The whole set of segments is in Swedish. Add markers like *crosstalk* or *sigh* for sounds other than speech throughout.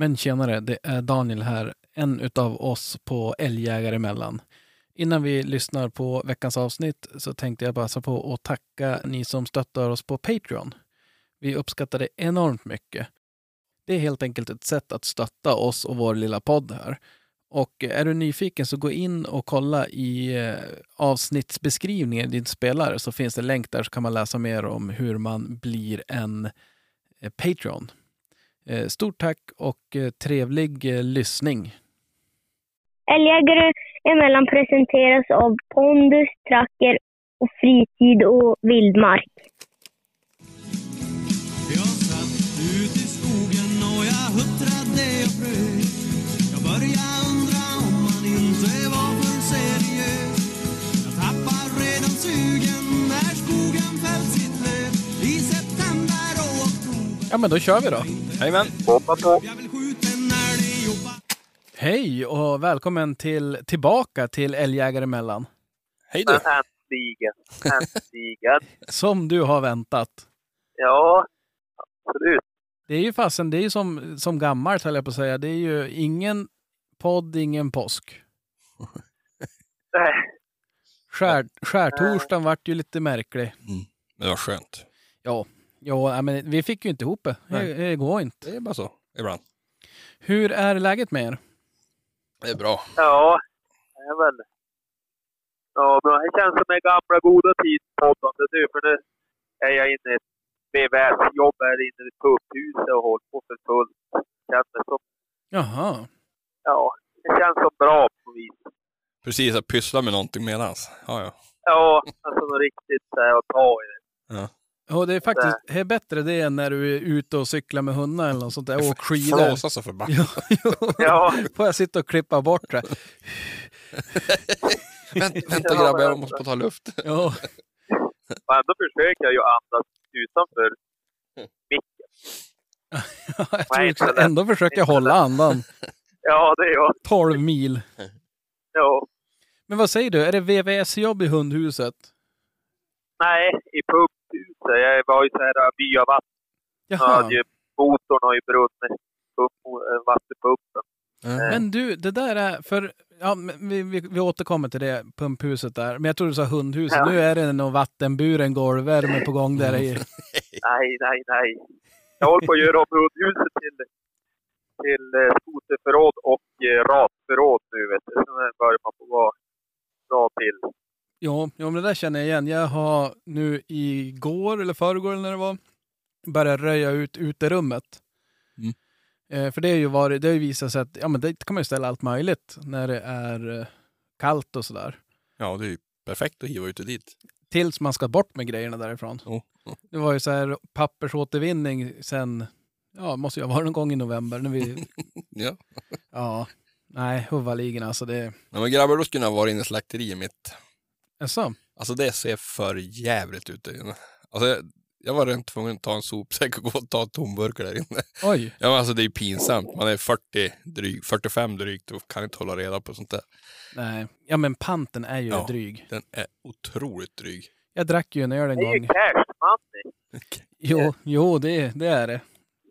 Men tjenare, det är Daniel här, en utav oss på Älgjägare emellan. Innan vi lyssnar på veckans avsnitt så tänkte jag passa på att tacka ni som stöttar oss på Patreon. Vi uppskattar det enormt mycket. Det är helt enkelt ett sätt att stötta oss och vår lilla podd här. Och är du nyfiken så gå in och kolla i eh, avsnittsbeskrivningen i din spelare så finns det länk där så kan man läsa mer om hur man blir en eh, Patreon. Eh, Stort tack och eh, trevlig eh, lyssning. Älgjägare emellan presenteras av Pondus, Tracker och Fritid och Vildmark. Ja, men då kör vi då. Jajamän. I jobba Hej och välkommen till, tillbaka till Älgjägare emellan. Hej du. Äntligen, äntligen. Som du har väntat. Ja, absolut. Det är ju fasen, det är ju som, som gammalt höll jag på att säga. Det är ju ingen podd, ingen påsk. Nej, Skär, skärtorsdagen vart ju lite märklig. Men det var skönt. Ja, ja men vi fick ju inte ihop det. Det, går inte. Det är bara så ibland. Hur är läget med er? Det är bra. ja, det är väl... Ja, men det känns som en gamla goda tidpoddande nu, för nu är jag inne i ett VVS-jobb här inne i pubhuset och håller på för fullt. Känns det som, Jaha. ja, det känns som bra på vis. Precis, att pyssla med någonting medans. Ja, ja. Ja, alltså något riktigt så här, att ta i det. Ja, det är faktiskt det är bättre det än när du är ute och cyklar med hundar eller något sånt där. Och skidor. Flåsa så förbannat. *laughs* Ja, Får jag sitta och klippa bort det? *laughs* Vänta, *laughs* vänta grabbar, jag måste ta luft. Ja. och ändå försöker jag ju andas utanför micken. jag tror också ändå försöker jag hålla andan. Ja, det är jag. 12 mil. Ja. Men vad säger du, är det VVS-jobb i hundhuset? Nej, i pubhuset. Jag var ju så här äh, byavatten. Jag hade ju, motorn har ju brunnit. Pump, vattenpumpen. Men du, det där är, för ja, vi, vi, vi återkommer till det pumphuset där. Men jag tror du sa hundhuset. Ja. Nu är det nog vattenburen golvvärme på gång där i. *laughs* Nej, nej, nej. Jag håller på att göra om hundhuset till, till eh, skoterförråd och eh, ratförråd nu. Vet du. Så nu börjar man få vara bra till. Ja, ja, men det där känner jag igen. Jag har nu igår eller förrgår när det var börjat röja ut uterummet. Mm. Eh, för det har ju varit, det har ju visat sig att ja, men det kan man ju ställa allt möjligt när det är eh, kallt och sådär. Ja, det är ju perfekt att hiva ut det dit. Tills man ska bort med grejerna därifrån. Jo. Det var ju så här pappersåtervinning sen, ja, måste ha varit någon gång i november när vi, *laughs* Ja. ja, nej, huvudligen alltså det, Nej, men grabbar, då skulle jag vara inne i slakteriet mitt. Jaså? Alltså det ser för jävligt ut där inne. Alltså, jag, jag var rent tvungen att ta en sopsäck och gå och ta tomburkar där inne. Oj, Ja, men alltså det är ju pinsamt. Man är 40, dryg, 45 drygt och kan inte hålla reda på sånt där. nej, ja men panten är ju Ja. dryg. Den är otroligt dryg. Jag drack ju en öl en Det är ju gång. cash money. Jo, jo det, det är det.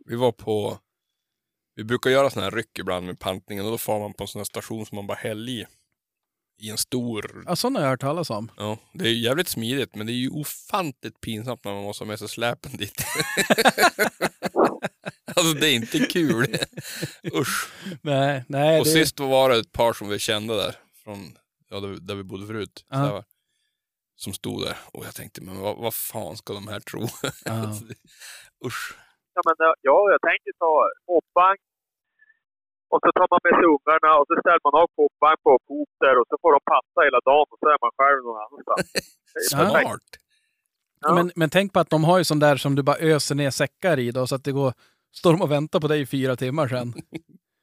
Vi var på, vi brukar göra sådana här ryck ibland med pantningen och då får man på en sån här station som man bara häller i. I en stor, Ja, sådana har jag hört talas om. ja, det är ju jävligt smidigt men det är ju ofantligt pinsamt när man måste ha med sig släpen dit. *laughs* alltså det är inte kul. *laughs* Usch. Nej, nej. Och det, sist var det ett par som vi kände där, från ja, där, där vi bodde förut. Ja. här, som stod där och jag tänkte, men vad, vad fan ska de här tro? *laughs* Ja. Usch. Ja, men, ja, jag tänkte ta hoppvagn. Och så tar man med sig ungarna och så ställer man av hoppvagn på fot där och så får de passa hela dagen och så är man själv någon annanstans. *laughs* Smart. Ja. men, men tänk på att de har ju sån där som du bara öser ner säckar i då, så att det går, står de och väntar på dig i fyra timmar sen. *laughs*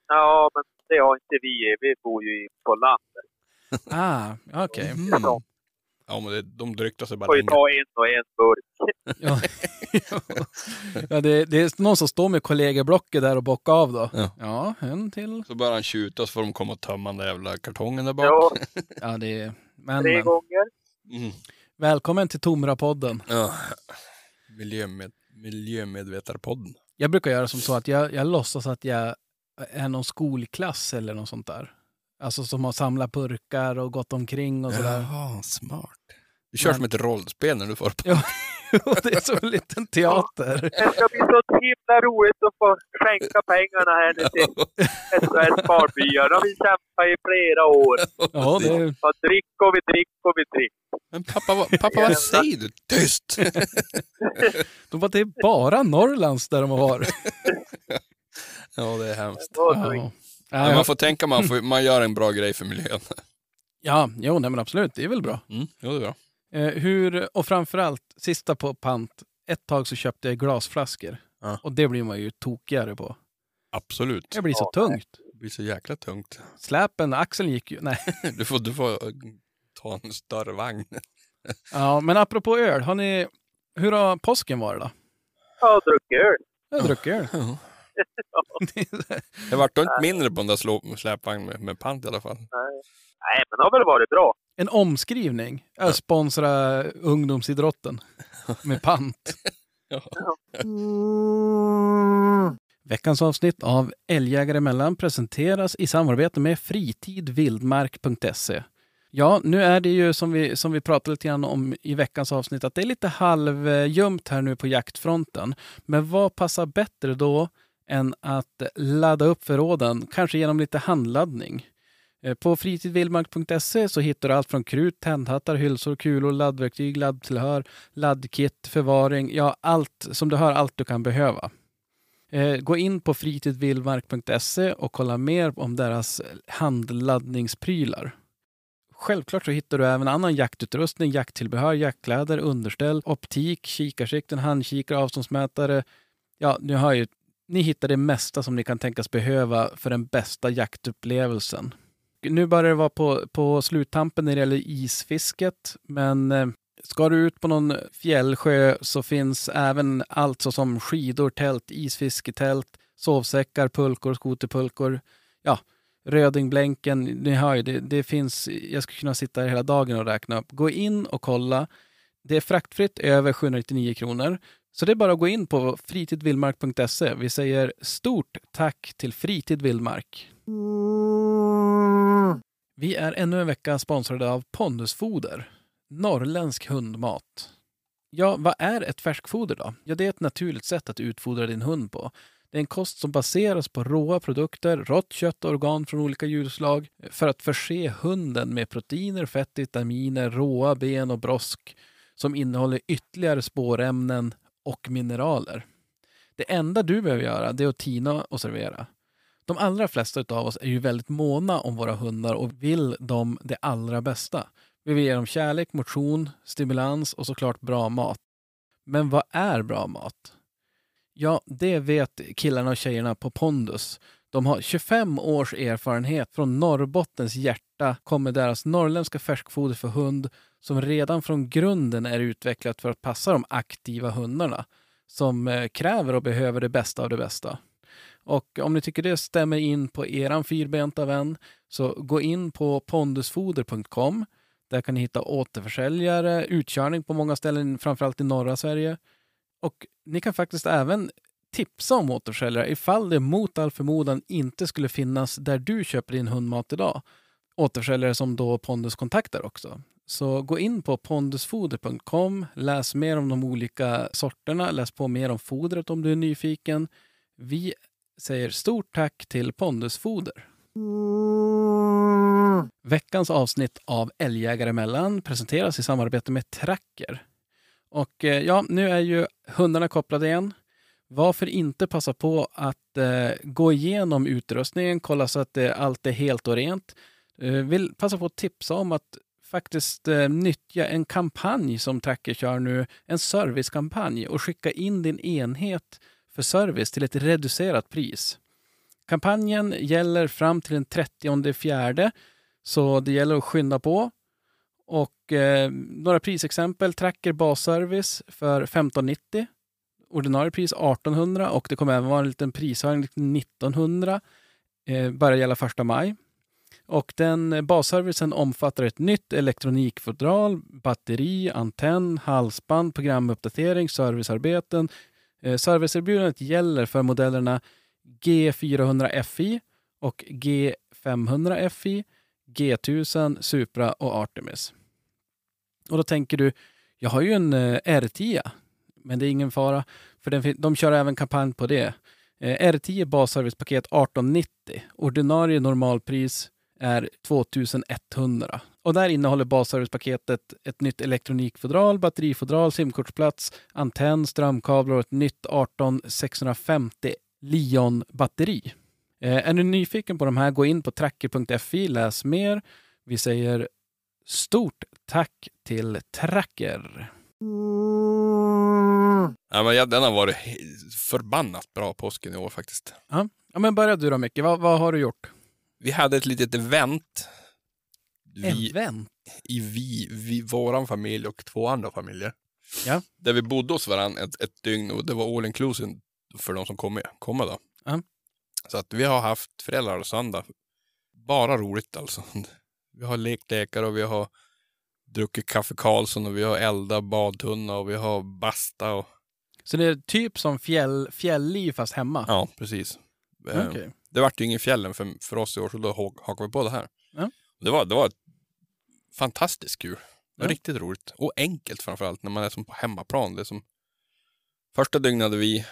Ja, men det har inte vi. Vi bor ju på landet. Ah, okej. Mm. Ja. Men det, de dryckte sig bara får ju ta en och en burk. Ja, *laughs* ja det, det är någon som står med kollegieblocket där och bockar av då. Ja. Ja, en till. Så börjar han tjuta så får de komma och tömma den där jävla kartongen där bak. Ja, *laughs* Ja, det är... Men, tre men. gånger. Mm. Välkommen till Tomra-podden. ja. Miljömed, miljömedvetarpodden. Jag brukar göra som så att jag, jag låtsas att jag är någon skolklass eller något sånt där. Alltså som har samlat burkar och gått omkring och sådär. Jaha, smart. Du kör Men- som ett rollspel när du får på. Ja, *laughs* och det är som en liten teater. Det ska bli så himla roligt att få skänka pengarna här nu till *laughs* SOS Barnbyar. De har vi kämpat i flera år. Ja, det är, Och drick och vi drick och vi drick. Men pappa, vad- pappa vad säger du? Tyst! *laughs* de bara, det är bara Norrlands där de har. ja, det är hemskt. Det var så Ja. Ja, man får tänka, man, får, man gör en bra grej för miljön. *laughs* ja, jo, nej, men absolut, det är väl bra. Mm, jo, det är bra. Eh, hur, och framförallt, sista på pant. Ett tag så köpte jag glasflaskor. Ja. Och det blir man ju tokigare på. Absolut. Det blir så Ja, tungt. Det blir så jäkla tungt. Släpen, axeln gick ju... Nej. *laughs* Du får, du får eh, ta en större vagn. Ja, men apropå öl, har ni... Hur har påsken varit då? Jag har druckit öl. Jag har druckit öl. Det vart inte mindre på den där släpvagnen med, med pant i alla fall. Nej. Nej, men det har väl varit bra. En omskrivning. Jag sponsrar ungdomsidrotten med pant. *laughs* Veckans avsnitt av Älgjägare emellan presenteras i samarbete med fritidvildmark.se. Ja, nu är det ju som vi, som vi pratade lite grann om i veckans avsnitt att det är lite halvljumt här nu på jaktfronten. Men vad passar bättre då än att ladda upp förråden, kanske genom lite handladdning? Eh, på fritidvildmark.se så hittar du allt från krut, tändhattar, hylsor, kulor, laddverktyg, laddtillhör, laddkit, förvaring, ja allt som du hör, allt du kan behöva. Eh, gå in på fritidvildmark.se och kolla mer om deras handladdningsprylar. Självklart så hittar du även annan jaktutrustning, jakttillbehör, jaktkläder, underställ, optik, kikarsikten, handkikare, avståndsmätare. Ja, nu hör ju, ni hittar det mesta som ni kan tänkas behöva för den bästa jaktupplevelsen. Nu börjar det vara på, på sluttampen när det gäller isfisket, men eh, ska du ut på någon fjällsjö så finns även allt såsom skidor, tält, isfisketält, sovsäckar, pulkor, skoterpulkor. Ja, Rödingblänken, ni hör ju, det, det finns, jag skulle kunna sitta här hela dagen och räkna upp. Gå in och kolla. Det är fraktfritt över 799 kronor. Så det är bara att gå in på fritidvildmark.se. Vi säger stort tack till Fritid Vildmark. Vi är ännu en vecka sponsrade av Pondusfoder, norrländsk hundmat. Ja, vad är ett färskfoder då? Ja, det är ett naturligt sätt att utfodra din hund på. Det är en kost som baseras på råa produkter, rått kött och organ från olika djurslag för att förse hunden med proteiner, fett, vitaminer, råa ben och brosk som innehåller ytterligare spårämnen och mineraler. Det enda du behöver göra det är att tina och servera. De allra flesta av oss är ju väldigt måna om våra hundar och vill dem det allra bästa. Vi vill ge dem kärlek, motion, stimulans och såklart bra mat. Men vad är bra mat? Ja, det vet killarna och tjejerna på Pondus. De har 25 års erfarenhet. Från Norrbottens hjärta kommer deras norrländska färskfoder för hund som redan från grunden är utvecklat för att passa de aktiva hundarna som eh, kräver och behöver det bästa av det bästa. Och om ni tycker det stämmer in på eran fyrbenta vän så gå in på pondusfoder.com. Där kan ni hitta återförsäljare, utkörning på många ställen, framförallt i norra Sverige. Och ni kan faktiskt även tipsa om återförsäljare ifall det mot all förmodan inte skulle finnas där du köper din hundmat idag. Återförsäljare som då Pondus kontaktar också. Så gå in på pondusfoder.com, läs mer om de olika sorterna, läs på mer om fodret om du är nyfiken. Vi säger stort tack till Pondusfoder. Veckans avsnitt av Älgjägare emellan presenteras i samarbete med Tracker. Och eh, ja, nu är ju hundarna kopplade igen. Varför inte passa på att eh, gå igenom utrustningen, kolla så att det, allt är helt och rent. Eh, vill passa på att tipsa om att faktiskt eh, nyttja en kampanj som Tracker kör nu, en servicekampanj och skicka in din enhet för service till ett reducerat pris. Kampanjen gäller fram till den 30 fjärde så det gäller att skynda på. Och eh, några prisexempel. Tracker basservice för 1590. Ordinarie pris 1800 och det kommer även vara en liten prishöjning till 1900. Eh, börjar gälla första maj. Och den basservicen omfattar ett nytt elektronikfodral, batteri, antenn, halsband, programuppdatering, servicearbeten. Eh, serviceerbjudandet gäller för modellerna G400 FI och G500 FI, G1000, Supra och Artemis. Och då tänker du, jag har ju en eh, R10, men det är ingen fara, för den, de kör även kampanj på det. Eh, R10 basservicepaket 1890, ordinarie normalpris är 2100. Och där innehåller basservicepaketet ett nytt elektronikfodral, batterifodral, simkortsplats, antenn, strömkablar och ett nytt 18650 Lion-batteri. Eh, är du nyfiken på de här, gå in på tracker.fi, läs mer. Vi säger stort tack till Tracker. Ja, men ja, den har varit förbannat bra påsken i år faktiskt. Ja, ja men börja du då Micke, vad, vad har du gjort? Vi hade ett litet event. Vi, Event? i vi, vi, våran familj och två andra familjer. Ja. Där vi bodde hos varandra ett, ett dygn och det var all inclusive för de som kommer komma då. Ja. Så att vi har haft föräldrar och söndag. Bara roligt alltså. *laughs* Vi har lekt lekar och vi har druckit kaffe Karlsson och vi har eldat badtunna och vi har basta och Så det är typ som fjäll, fjällliv fast hemma? ja, precis. Okej. Det vart ju ingen fjällen för, för oss i år så då hak- hakade vi på det här. Ja. Det, var, det var fantastiskt kul. Ja. Riktigt roligt. Och enkelt framförallt när man är som på hemmaplan. Det som första dygnet hade vi,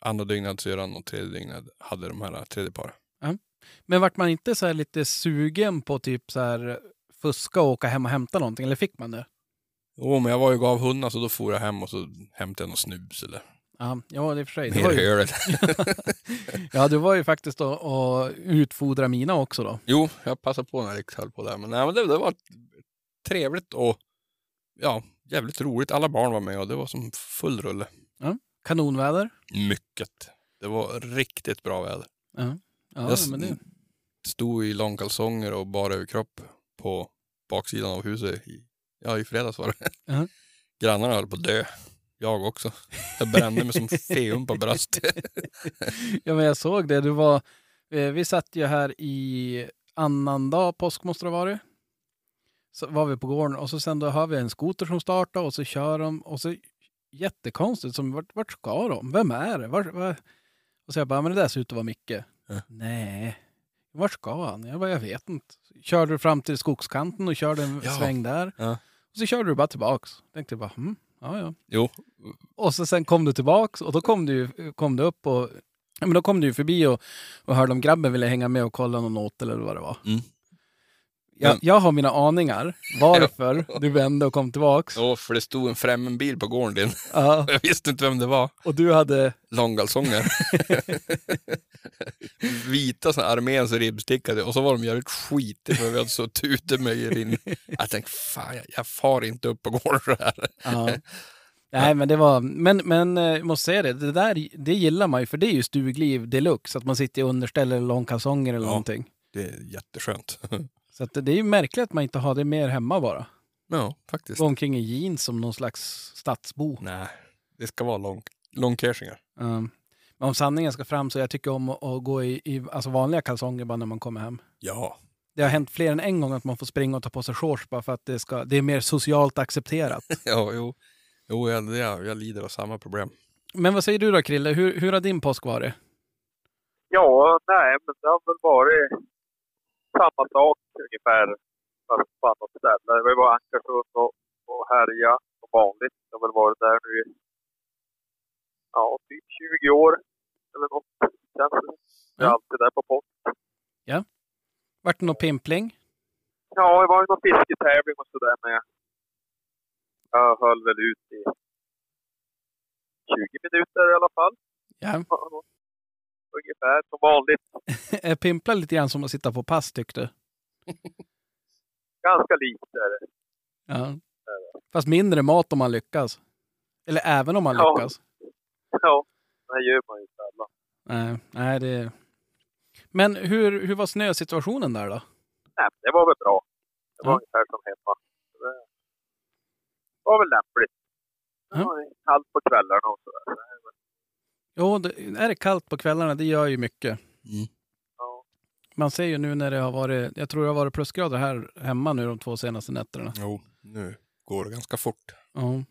andra dygnet hade syrran och tredje dygnet hade de här tredje paret. Men vart man inte så här lite sugen på typ så här fuska och åka hem och hämta någonting? Eller fick man det? Jo, men jag var ju gav hundar så då for jag hem och så hämtade jag någon snus eller Ja, ja det är för sig. Var ju, öl. *laughs* *laughs* ja, du var ju faktiskt att utfodra mina också då. Jo, jag passade på när jag höll på där. Men, nej, men det, det var trevligt och ja, jävligt roligt. Alla barn var med och det var som full rulle. Kanonväder. Mycket. Det var riktigt bra väder. Ja, ja jag men det, stod i långkalsonger och bara överkropp på baksidan av huset. I, ja, i fredags var det. Ja. Grannarna höll på att dö. Jag också. Jag brände mig som feum på bröstet. *laughs* ja, men jag såg det. Du var, eh, vi satt ju här i annandag påsk måste det ha varit. Så var vi på gården och så sen då har vi en skoter som startar och så kör de och så jättekonstigt som vart, vart ska de? Vem är det? Vart, var? Och så jag bara, men det där ser ut att vara Micke. Ja. Nej, vart ska han? Jag bara, jag vet inte. Körde du fram till skogskanten och körde en Ja. sväng där. Ja. Och så körde du bara tillbaks. Tänkte bara, hm, ja ja. Jo, Och så sen kom du tillbaks och då kom du, kom du upp och ja, men då kom du förbi och, och hörde om grabben ville hänga med och kolla någon åt eller vad det var. Mm. Jag, jag har mina aningar varför du vände och kom tillbaks. jo, för det stod en främmen bil på gården din. Ja, *laughs* Jag visste inte vem det var. och du hade, Långgalsonger. *laughs* Vita såna arméns ribbstickade och så var de jävligt skitiga för vi hade så tutemöjor in. Jag tänkte, fan jag, jag far inte upp på gården så här. ja. Nej men det var, men, men eh, jag måste säga det, det där det gillar man ju för det är ju stugliv deluxe, att man sitter i underställ eller långkalsonger eller Ja. någonting. Det är jätteskönt. *laughs* Så att det är ju märkligt att man inte har det mer hemma bara. Ja, faktiskt. Gå omkring i jeans som någon slags stadsbo. Nej, det ska vara lång, långkersingar. Um, men om sanningen ska fram så jag tycker om att, att gå i, i alltså vanliga kalsonger bara när man kommer hem. Ja, Det har hänt fler än en gång att man får springa och ta på sig shorts bara för att det, ska, det är mer socialt accepterat. *laughs* ja jo. Jo, jag, jag, jag lider av samma problem. Men vad säger du då Krille? Hur, hur har din påsk varit? Ja, nej, men det har väl varit samma sak ungefär. Fast på annat ställe. Vi var Ankarsund och, och härja som vanligt. Jag har väl varit där nu i ja, typ 20 år eller något. Känns det. Jag är Ja. alltid där på påsk. Vart det någon pimpling? Ja, det var ju någon fisketävling och sådär med. Jag höll väl ut i 20 minuter i alla fall. Ja. Ungefär som vanligt. *laughs* Är pimpla lite grann som att sitta på pass tyckte du? *laughs* Ganska likt är det. Ja. Fast mindre mat om man lyckas. Eller även om man Ja. lyckas. *laughs* Ja, det gör man ju sällan. Nej, nej det... Men hur, hur var snösituationen där då? Nej, det var väl bra. Det var Ja. ungefär som hemma. Det var väl lämpligt. Det var kallt på kvällarna och sådär. Jo, det, är det kallt på kvällarna, det gör ju mycket. Ja. Man ser ju nu när det har varit, jag tror det har varit plusgrader här hemma nu de två senaste nätterna. Jo, nu går det ganska fort. Ja.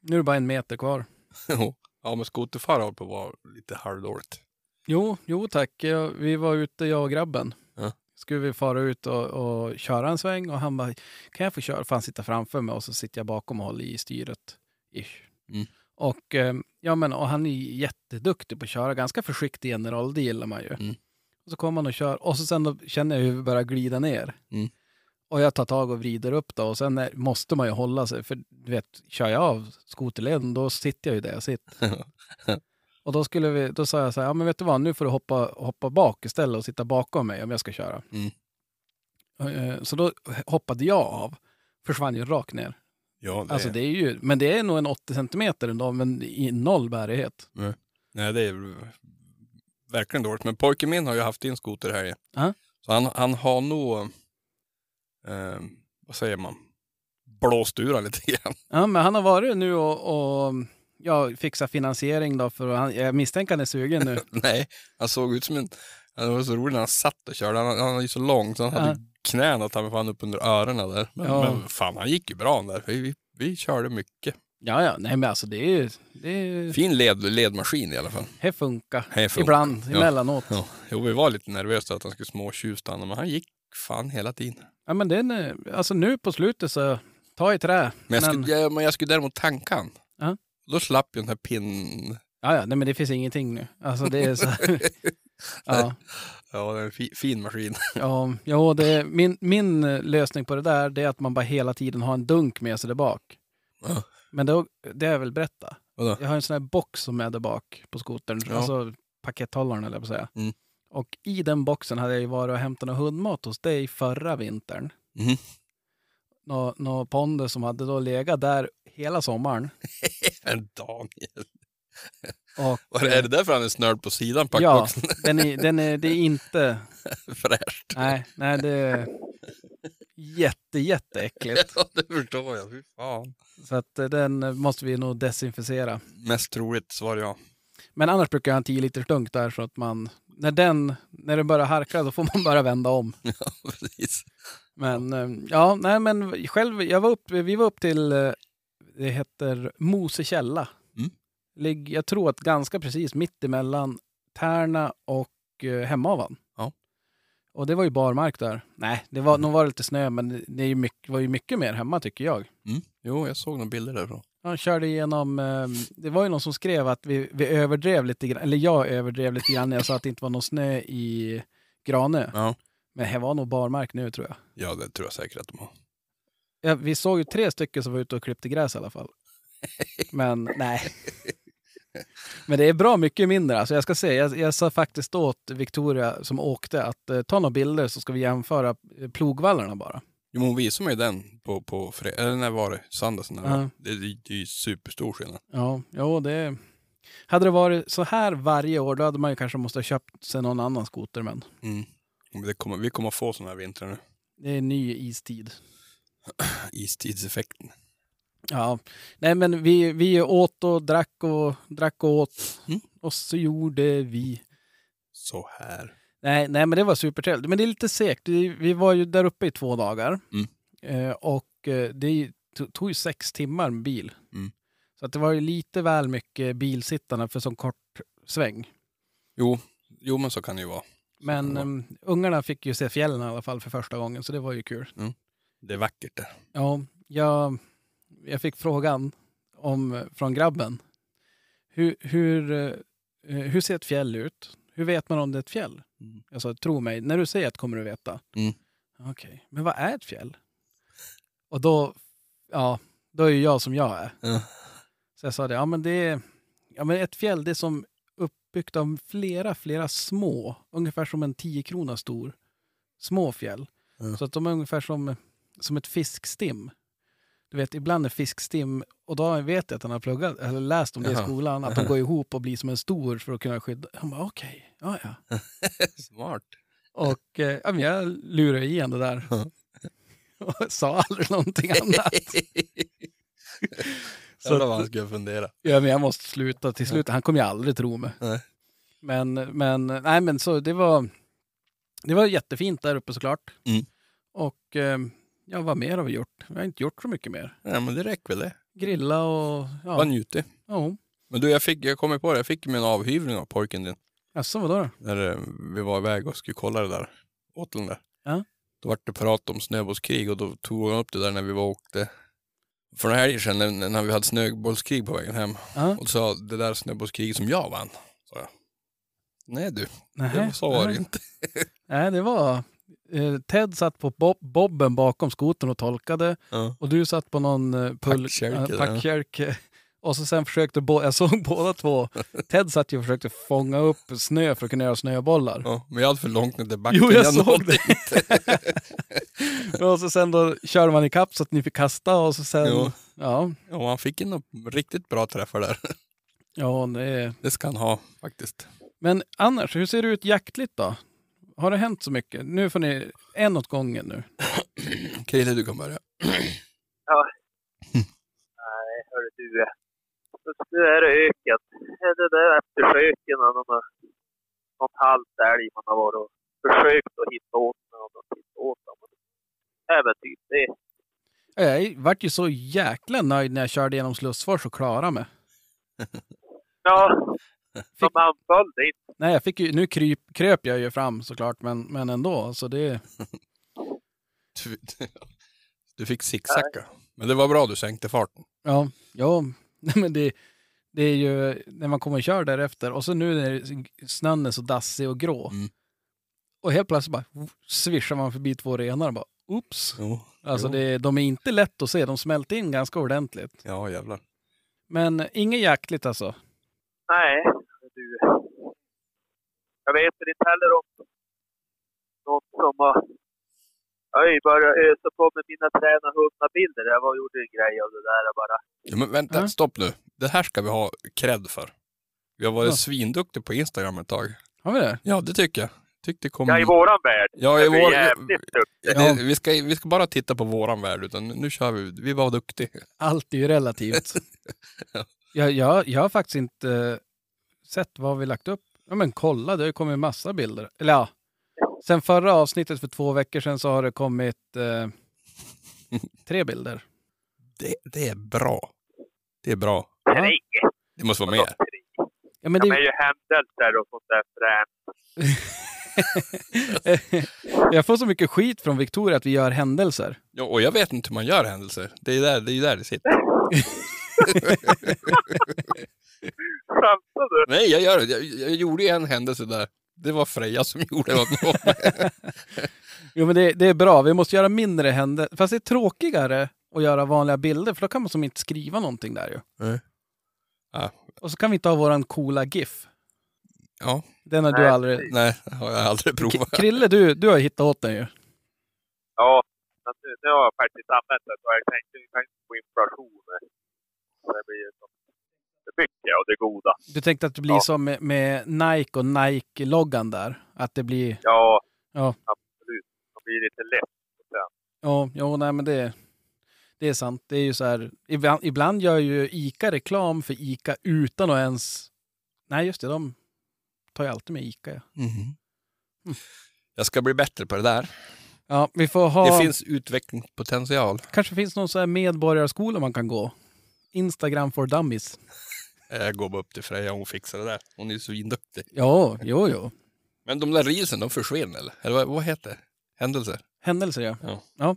Nu är det bara en meter kvar. *laughs* Ja, men skoterfara håller på att vara lite halvdåligt. Jo, jo tack. Vi var ute, jag och grabben. Ja. Skulle vi fara ut och, och köra en sväng och han bara, kan jag få köra? För han sitter framför mig och så sitter jag bakom och håller i styret. Ish. Mm. Och, eh, ja, men, och han är jätteduktig på att köra, ganska försiktig general, det gillar man ju. Mm. Och så kommer han och kör och så sen då känner jag hur vi börjar glida ner. Mm. Och jag tar tag och vrider upp då och sen är, måste man ju hålla sig för du vet, kör jag av skoterleden då sitter jag ju där jag sitter. *laughs* Och då, skulle vi, då sa jag så här, ja men vet du vad, nu får du hoppa, hoppa bak istället och sitta bakom mig om jag ska köra. Mm. Eh, Så då hoppade jag av, försvann ju rakt ner. Ja, det, Alltså det är ju, men det är nog en 80 centimeter ändå, men i noll bärighet. nej, det är verkligen dåligt. Men pojken min har ju haft din skoter här igen. Ja. Så han, han har nog, eh, vad säger man, blåst ur han lite grann. Ja, men han har varit nu och, och ja, fixat finansiering då, för han, jag misstänker han är sugen nu. *laughs* nej, han såg ut som en, det var så roligt när han satt och körde. Han, han är ju så lång så han Ja. hade knäna ta mig fan upp under öronen där. Men, Ja. men fan, han gick ju bra där. Vi, vi, vi körde mycket. Ja, ja, nej men alltså det är ju, det är, Fin led, ledmaskin i alla fall. det funkar. Funkar. Ibland, Ja. emellanåt. Ja. Jo, vi var lite nervösa att han skulle småtjuvstanna, men han gick fan hela tiden. Ja, men den, är- alltså nu på slutet så, ta i trä. Men jag, Men- skulle, ja, men jag skulle däremot tanka han. Ja. Då slapp ju den här pinnen. Ja, ja, nej men det finns ingenting nu. Alltså det är så *laughs* ja, Ja, det är en fi, fin maskin. *laughs* ja, ja det är, min, min lösning på det där det är att man bara hela tiden har en dunk med sig där bak. Ja. Men då, det har jag väl berättat. Vadå? Jag har en sån här box som är där bak på skotern, Ja. alltså pakethållaren eller på att säga. Mm. Och i den boxen hade jag ju varit och hämtat någon hundmat hos dig förra vintern. Mhm. Nå, nå pondus som hade då legat där hela sommaren. *laughs* En Daniel. Och, är det därför han är snörd på sidan på Ja, *laughs* den är, den är, det är inte... *laughs* Fräscht. Nej, nej det är jätte, jätteäckligt. *laughs* Ja, det förstår jag. Fy fan. Så att eh, den måste vi nog desinficera. Mest troligt svar ja. Men annars brukar jag ha en 10 liters dunk där så att man, när den, när den börjar harkla då får man bara vända om. Ja, precis. Men eh, ja, nej men själv, jag var upp, vi var upp till, eh, det heter Mosekälla. Mm. Ligg, jag tror att ganska precis mitt emellan Tärna och eh, Hemavan. Ja. Och det var ju barmark där. Nej, det var, nog var det lite snö, men det- det är ju mycket, var ju mycket mer hemma tycker jag. Mm. Jo, jag såg några bilder därifrån. Han körde igenom, eh, det var ju någon som skrev att vi, vi överdrev lite grann, eller jag överdrev lite grann när jag sa att det inte var någon snö i Granö. Ja. Men det var nog barmark nu tror jag. ja, det tror jag säkert att de har. Ja, vi såg ju tre stycken som var ute och klippte gräs i alla fall. *laughs* Men nej. Men det är bra mycket mindre. Alltså jag ska säga, jag, jag sa faktiskt åt Victoria som åkte att eh, ta några bilder så ska vi jämföra eh, plogvallarna bara. Jo, men hon visade mig den på, på fre- eller när var det? Söndags? När det, Ja. det, det, det är ju superstor skillnad. Ja, jo, det... Hade det varit så här varje år då hade man ju kanske måste ha köpt sig någon annan skoter. Men Mm. Men Det kommer, vi kommer få sådana här vintrar nu. det är ny istid. *clears throat* Istidseffekten. Ja, nej men vi, vi åt och drack och drack och åt. Mm. Och så gjorde vi. Så här. Nej, nej, men det var supertrevligt. Men det är lite segt. Vi, var ju där uppe i två dagar. Mm. Eh, och eh, det to- tog ju sex timmar med bil. Mm. Så att det var ju lite väl mycket bilsittande för så kort sväng. Jo, jo, men så kan det ju vara. Men um, ungarna fick ju se fjällen i alla fall för första gången, så det var ju kul. Det är vackert där. Ja, jag, jag fick frågan om, från grabben. Hur, hur, eh, hur ser ett fjäll ut? Hur vet man om det är ett fjäll? Mm. Jag sa, tro mig, när du säger det kommer du veta. Mm. Okej, men vad är ett fjäll? Och då, ja, då är ju jag som jag är. Ja. Så jag sa det, ja men det är, ja men ett fjäll det är som uppbyggt av flera, flera små, ungefär som en 10 krona stor, små fjäll. Ja. Så att de är ungefär som, som ett fiskstim. Du vet, ibland är fiskstim, och då vet jag att han har pluggat, eller läst om det i Jaha. skolan, att de går ihop och blir som en stor för att kunna skydda. Han bara, okej, ja ja. *laughs* Smart. Och eh, ja, men jag lurade i han det där. *laughs* Och sa aldrig någonting annat. *laughs* Så vad han skulle fundera. Ja, men jag måste sluta till slut. Han kommer ju aldrig tro mig. Nej. Men, men, nej, men så det var, det var jättefint där uppe såklart. Mm. Och eh, ja, vad mer har vi gjort? Vi har inte gjort så mycket mer. Ja, men det räcker väl det. Grilla och Bara ja. njutit. ja. Men du, jag, fick, jag kommer på det, jag fick en avhyvling av pojken din. Jaså, vadå då? När eh, vi var iväg och skulle kolla det där. Åtlen där. Ja. Då var det prat om snöbollskrig och då tog han upp det där när vi var och åkte. För några helger sedan när, när vi hade snöbollskrig på vägen hem. Ja. Och sa det där snöbollskriget som jag vann. Sa jag. Nej du, Nähä, det, så var det nej. inte. *laughs* Nej, det var... eh, Ted satt på bob bobben bakom skotern och tolkade Ja. och du satt på någon eh, pull... Packkärke eh. *laughs* Och så sen försökte jag såg *laughs* båda två. Ted satt ju och försökte fånga upp snö för att kunna göra snöbollar. Ja, men jag hade för långt ner till backen. Jo, jag nådde såg det. inte. *laughs* och så sen då körde man ikapp så att ni fick kasta och så sen... Jo. Ja, Ja, man fick några riktigt bra träffar där. ja det. Det ska han ha faktiskt. Men annars, hur ser det ut jaktligt då? Har det hänt så mycket? Nu får ni en åt gången nu. *clears throat* Krille, du kan börja. *clears throat* Nej, hörru du. Nu är det öken. Det där eftersöken av någon, någon halvt älg man har varit och försökt att hitta åt de har hittat åt dem. Även typ det. Jag vart ju så jäkla nöjd när jag körde genom Slussfors och klarade mig. Ja, de anföll det inte. Nej, jag fick ju, nu kryp, kröp jag ju fram såklart, men, men ändå. Så det, Du, *laughs* du fick zigzacka. Men det var bra du sänkte farten. ja, ja, *laughs* men det, det är ju när man kommer och kör därefter och så nu när snön är så dassig och grå. Mm. Och helt plötsligt bara svischar man förbi två renar och bara oops. Jo. Alltså Jo. det, de är inte lätt att se, de smälter in ganska ordentligt. Ja, jävlar. Men inget jaktligt alltså. Nej. Jag vet inte heller om någon som har jag börjat ösa på med mina träna hundar-bilder. Jag var gjorde en grej av det där bara. Ja, men vänta, Ja. stopp nu. Det här ska vi ha cred för. Vi har varit Ja. svinduktiga på Instagram ett tag. Har vi det? Ja, det tycker jag. Tyckte kom... Ja, i våran värld. Ja, i vi vår... jävligt duktiga. Ja, Vi, ska, vi ska bara titta på våran värld, utan nu kör vi. Vi var duktiga. Allt är ju relativt. *laughs* Ja. jag, jag, jag har faktiskt inte eh, sett vad vi lagt upp. Ja men kolla, det har ju kommit massa bilder. Eller ja, sen förra avsnittet för två veckor sedan så har det kommit eh, tre bilder. Det, det är bra. Det är bra. Ja. Det måste vara mer. Ja, men De är det, ju händelser och sånt där fränt. *laughs* jag får så mycket skit från Victoria att vi gör händelser. Ja, och jag vet inte hur man gör händelser. Det är där det, är där det sitter. *laughs* Skämtar du? Nej, jag gör det. Jag, jag gjorde ju en händelse där. Det var Freja som *laughs* gjorde något. *laughs* Jo men det, det är bra, vi måste göra mindre händelser. Fast det är tråkigare att göra vanliga bilder för då kan man som inte skriva någonting där ju. Nej. Ja. Och så kan vi inte ha våran coola GIF. ja, Den har du Nej, aldrig... nej, har jag aldrig K- provat. Krille, du, du har hittat åt den ju. Ja, nu, nu har jag faktiskt använt det och jag tänkte vi kan inte få inflation. Så det blir ju så det mycket av det goda. Du tänkte att det blir Ja. som med, med Nike och Nike-loggan där? Att det blir... Ja, Ja. absolut. Det blir lite lätt. Ja, ja nej men det, det är sant. Det är ju så här, ibland, ibland gör ju ICA reklam för ICA utan att ens... Nej, just det, de tar ju alltid med ICA. Ja, Mhm. Jag ska bli bättre på det där. ja vi får ha... Det finns utvecklingspotential. Kanske finns någon så här medborgarskola man kan gå. Instagram for dummies. Jag går bara upp till Freja, hon fixar det där. Hon är ju svinduktig. Ja, jo, jo. Men de där risen, de försvinner eller? Eller vad, vad heter det? Händelser? Händelser ja. Ja. Ja.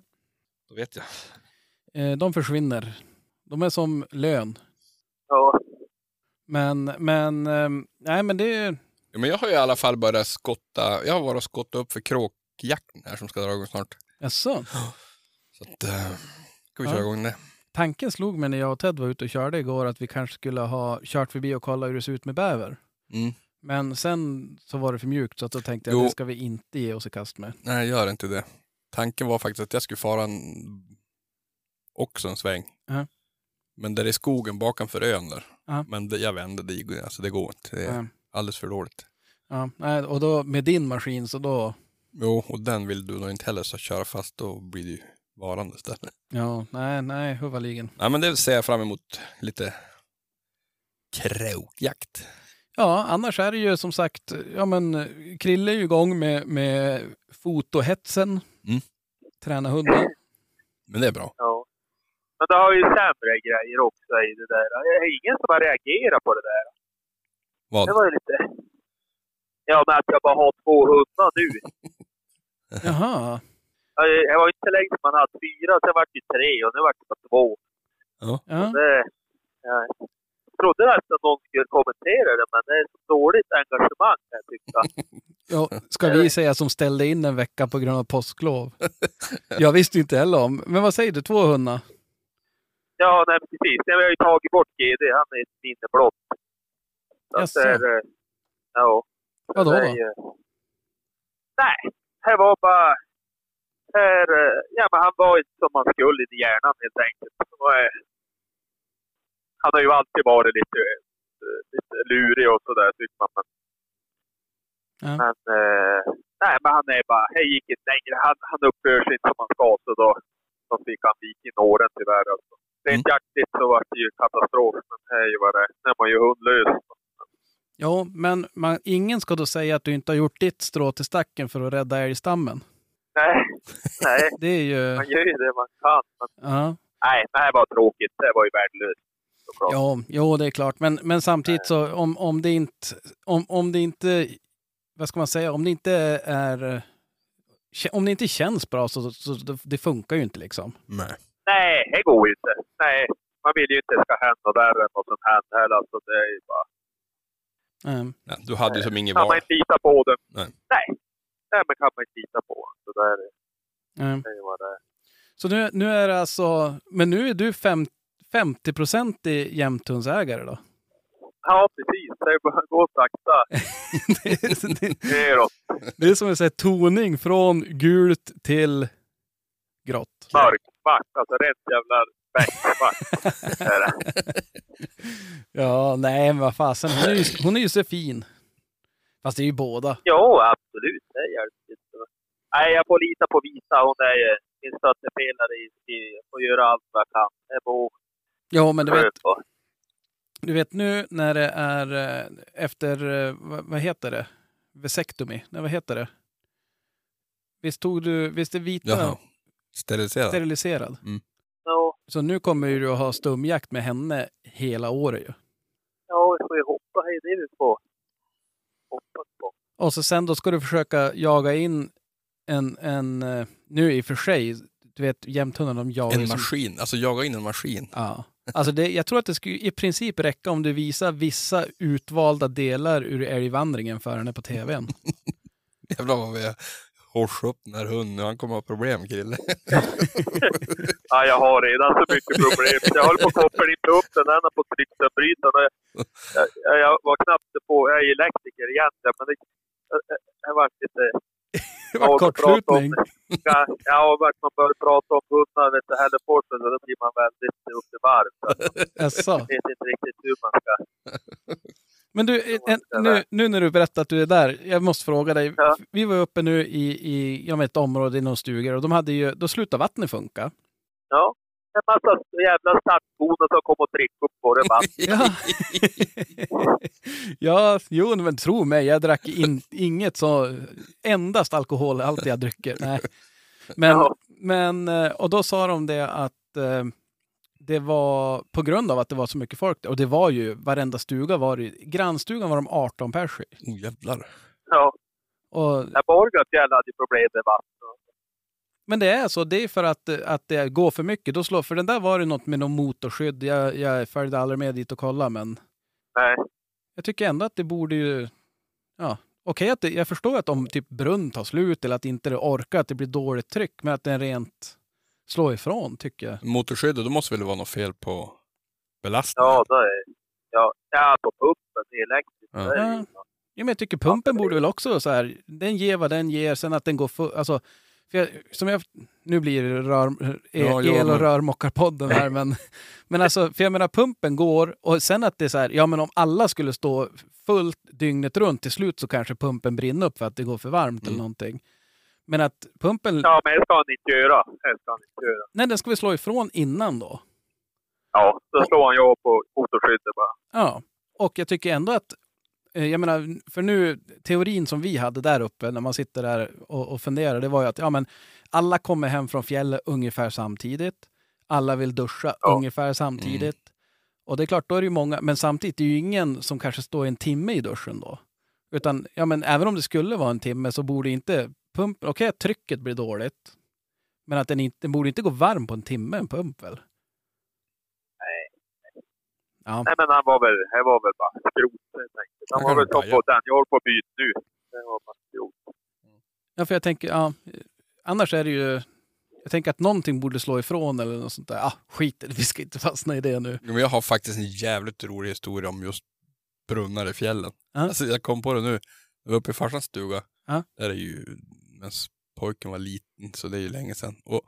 Då vet jag. Eh, de försvinner. De är som lön. Ja, Men, men, ehm, nej men det är... Ja, men jag har ju i alla fall börjat skotta. Jag har varit och skottat upp för kråkjakten här som ska dra igång snart. Jaså? Så att, uh, ska vi Ja. köra igång det. Tanken slog mig när jag och Ted var ute och körde igår att vi kanske skulle ha kört förbi och kollat hur det ser ut med bäver. Mm. Men sen så var det för mjukt så att då tänkte jag Jo. att det ska vi inte ge oss i kast med. Nej, gör inte det. Tanken var faktiskt att jag skulle fara en, också en sväng. Ja. Men där är skogen bakanför ön där. Ja. Men det, jag vände, det, alltså, det går inte. Det är Ja. alldeles för dåligt. Ja, och då med din maskin så då, Jo, och den vill du nog inte heller så köra fast. Då blir det ju varande istället. ja, nej, nej, huvudligen. Nej, men det ser jag fram emot lite kråkjakt. Ja, annars är det ju som sagt, ja men Krille är ju igång med, med fotohetsen. Mm. Träna hundar. Men det är bra. ja. Men det har ju sämre grejer också i det där. Det är ingen som har reagerat på det där. Vad? Det var ju lite... Ja, men att jag bara har två hundar nu. Jaha. Det var inte länge sedan man hade fyra, sen vart det tre och nu vart det bara två. Ja. Det, jag trodde nästan någon skulle kommentera det, men det är så dåligt engagemang jag tycka. *laughs* Ja, ska vi säga som ställde in en vecka på grund av påsklov? *laughs* Jag visste inte heller om. Men vad säger du, två hundar? Ja, nej, precis. Nej, Vi har ju tagit bort GD. Han är ett minne blott. Jaså. eh, Ja. Vadå då? Nej, det var bara... Här, eh, ja, men han var inte som man skulle i hjärnan helt enkelt. Han har ju alltid varit lite, eh, lite lurig och sådär tycker man. Men, Ja. men eh, nej, men han är bara... Det gick inte längre. Han, han uppför sig inte som han ska så då, då fick han vik i nåren tyvärr. Alltså. Rent jaktligt så var det ju katastrof. Men det är ju vad det är. Man ju hundlös. Jo, men man, ingen ska då säga att du inte har gjort ditt strå till stacken för att rädda älgstammen. Nej, *laughs* nej. Det är ju... Man gör ju det man kan. Men, Ja, nej, det här var tråkigt. Det var ju värdelöst. ja jo, det är klart. Men, men samtidigt så om, om det inte... Om, om det inte... Vad ska man säga? Om det inte är... Om det inte känns bra så, så, så det funkar ju inte liksom. Nej. Nej, det går ju inte. Nej, man vill ju inte att det ska hända värre än vad som hände heller. Alltså, det är ju bara... Mm. Nej, du hade ju som ingen Kan man val. inte lita på dem? Nej. Nej. Nej, men kan man inte lita på. Så där är Mm. Så nu, nu är det alltså... Men nu är du fem, 50-procentig jämthundsägare då? Ja, precis. Det är bara att gå sakta *laughs* det, det, neråt. det är som att säga toning från gult till grått. Mörk, svart. Alltså rent jävla det. *laughs* Ja, nej men vad fasen. Hon är ju, hon är ju så fin. Fast det är ju båda. Jo, absolut. Det hjälper. Nej, jag får lita på Vita. Hon är ju min stöttepelare. I, i, får göra allt vad jag kan. Det är bara Ja, men du vet, du vet nu när det är eh, efter, eh, vad, vad heter det? Vasektomi? Nej, vad heter det? Visst tog du, visst är vita Jaha. Steriliserad. steriliserad? Ja, Så nu kommer ju du att ha stumjakt med henne hela året ju. ja, vi får ju hoppa. Det är det vi får hoppas på. Och så sen då ska du försöka jaga in en, en eh, nu i och för sig, du vet jämthundar de jagar En ju som maskin. Alltså jaga in en maskin. Ja. Alltså det, jag tror att det skulle i princip räcka om du visar vissa utvalda delar ur älgvandringen för henne på tvn. *laughs* Jävlar vad vi horsar upp den här hunden. Han kommer ha problem, Krille. *laughs* Ja, jag har redan så mycket problem. Jag håller på att koppla inte upp den ända på trycksändbrytaren. Jag, jag, jag var knappt på... Jag är elektriker egentligen, men det, jag, jag var lite... *laughs* Det var kortslutning. Ja, ja, och vart man börjar prata om hundar vet du, Hälleforsen, då blir man väldigt upp i varv. Så *laughs* Jaså. Jag vet inte riktigt hur man ska... *laughs* Men du, en, nu, nu när du berättar att du är där, jag måste fråga dig. Ja. Vi var uppe nu i, i jag vet, ett område i någon stugor och de hade ju, då slutade vattnet funka. Ja, en massa jävla stadsbor som kommer och dricker upp våra vatten. *laughs* Ja, ja jo men tro mig, jag drack in, inget så, endast alkoholhaltiga drycker. Nej. Men, Ja. men, eh, och då sa de det att eh, det var på grund av att det var så mycket folk. Och det var ju, varenda stuga var det, grannstugan var de 18 pers i. Oh, jävlar. Ja, Och, jag Borgafjäll hade ju problem med vatten. Men det är så, det är för att, att det går för mycket. Då slår, för den där var det något med någon motorskydd. Jag, jag följde aldrig med dit och kollade men Nej. jag tycker ändå att det borde ju... Ja, okej att det, jag förstår att om typ brunn tar slut eller att inte det orkar, att det blir dåligt tryck, men att den rent slår ifrån tycker jag. Motorskyddet, då måste väl det vara något fel på belastningen? Ja, då är ja, ja, på pumpen elektriskt. Ja. det är ju- Ja, men jag tycker pumpen borde väl också så här, den ger vad den ger, sen att den går för, alltså, för jag, som jag, nu blir det rör, el, Ja, ja, el och rörmokarpodden här, *laughs* men, men alltså, för jag menar pumpen går och sen att det är så här, ja men om alla skulle stå fullt dygnet runt till slut så kanske pumpen brinner upp för att det går för varmt eller Mm. någonting. Men att pumpen, Ja, men det ska han inte göra. Det ska han inte göra. nej den ska vi slå ifrån innan då. Ja, då slår han ju på motorskyddet bara. Ja, och jag tycker ändå att, jag menar, för nu, teorin som vi hade där uppe när man sitter där och, och funderar, det var ju att ja, men alla kommer hem från fjället ungefär samtidigt. Alla vill duscha Ja. ungefär samtidigt. Och det är klart, då är det ju många, men samtidigt är det ju ingen som kanske står en timme i duschen då. Utan, ja men även om det skulle vara en timme så borde inte pumpen, okej att trycket blir dåligt. Men att den inte, den borde inte gå varm på en timme, en pump väl? Ja, Nej, men han var väl, det var väl bara skrot. Han Han var väl som på den jag håller på att byta nu. Det var bara skrot. ja för jag tänker, ja, annars är det ju, jag tänker att någonting borde slå ifrån eller något sånt där. Ah, skit *laughs* vi ska inte fastna i det nu. Men jag har faktiskt en jävligt rolig historia om just brunnar i fjällen. Ja. Alltså, jag kom på det nu. Jag var uppe i farsans stuga. Ja. Där är ju, medan pojken var liten, så det är ju länge sedan. Och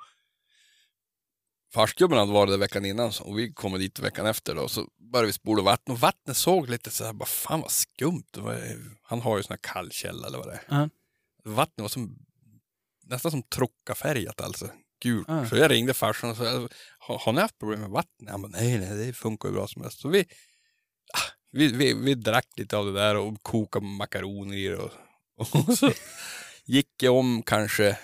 farsgubben hade varit där veckan innan och vi kommer dit veckan efter då. Så började vi spola vatten och vattnet såg lite så här, bara fan vad skumt. Var, han har ju sån här kallkälla eller vad det är. Ja. Vattnet var som, nästan som trockafärgat alltså. Gult. Ja. Så jag ringde farsan och sa, har, har ni haft problem med vatten? Han bara, nej, nej, det funkar ju bra som helst. Så vi, ah, vi, vi, vi drack lite av det där och kokade makaroner i det. Och, *laughs* och så gick jag om kanske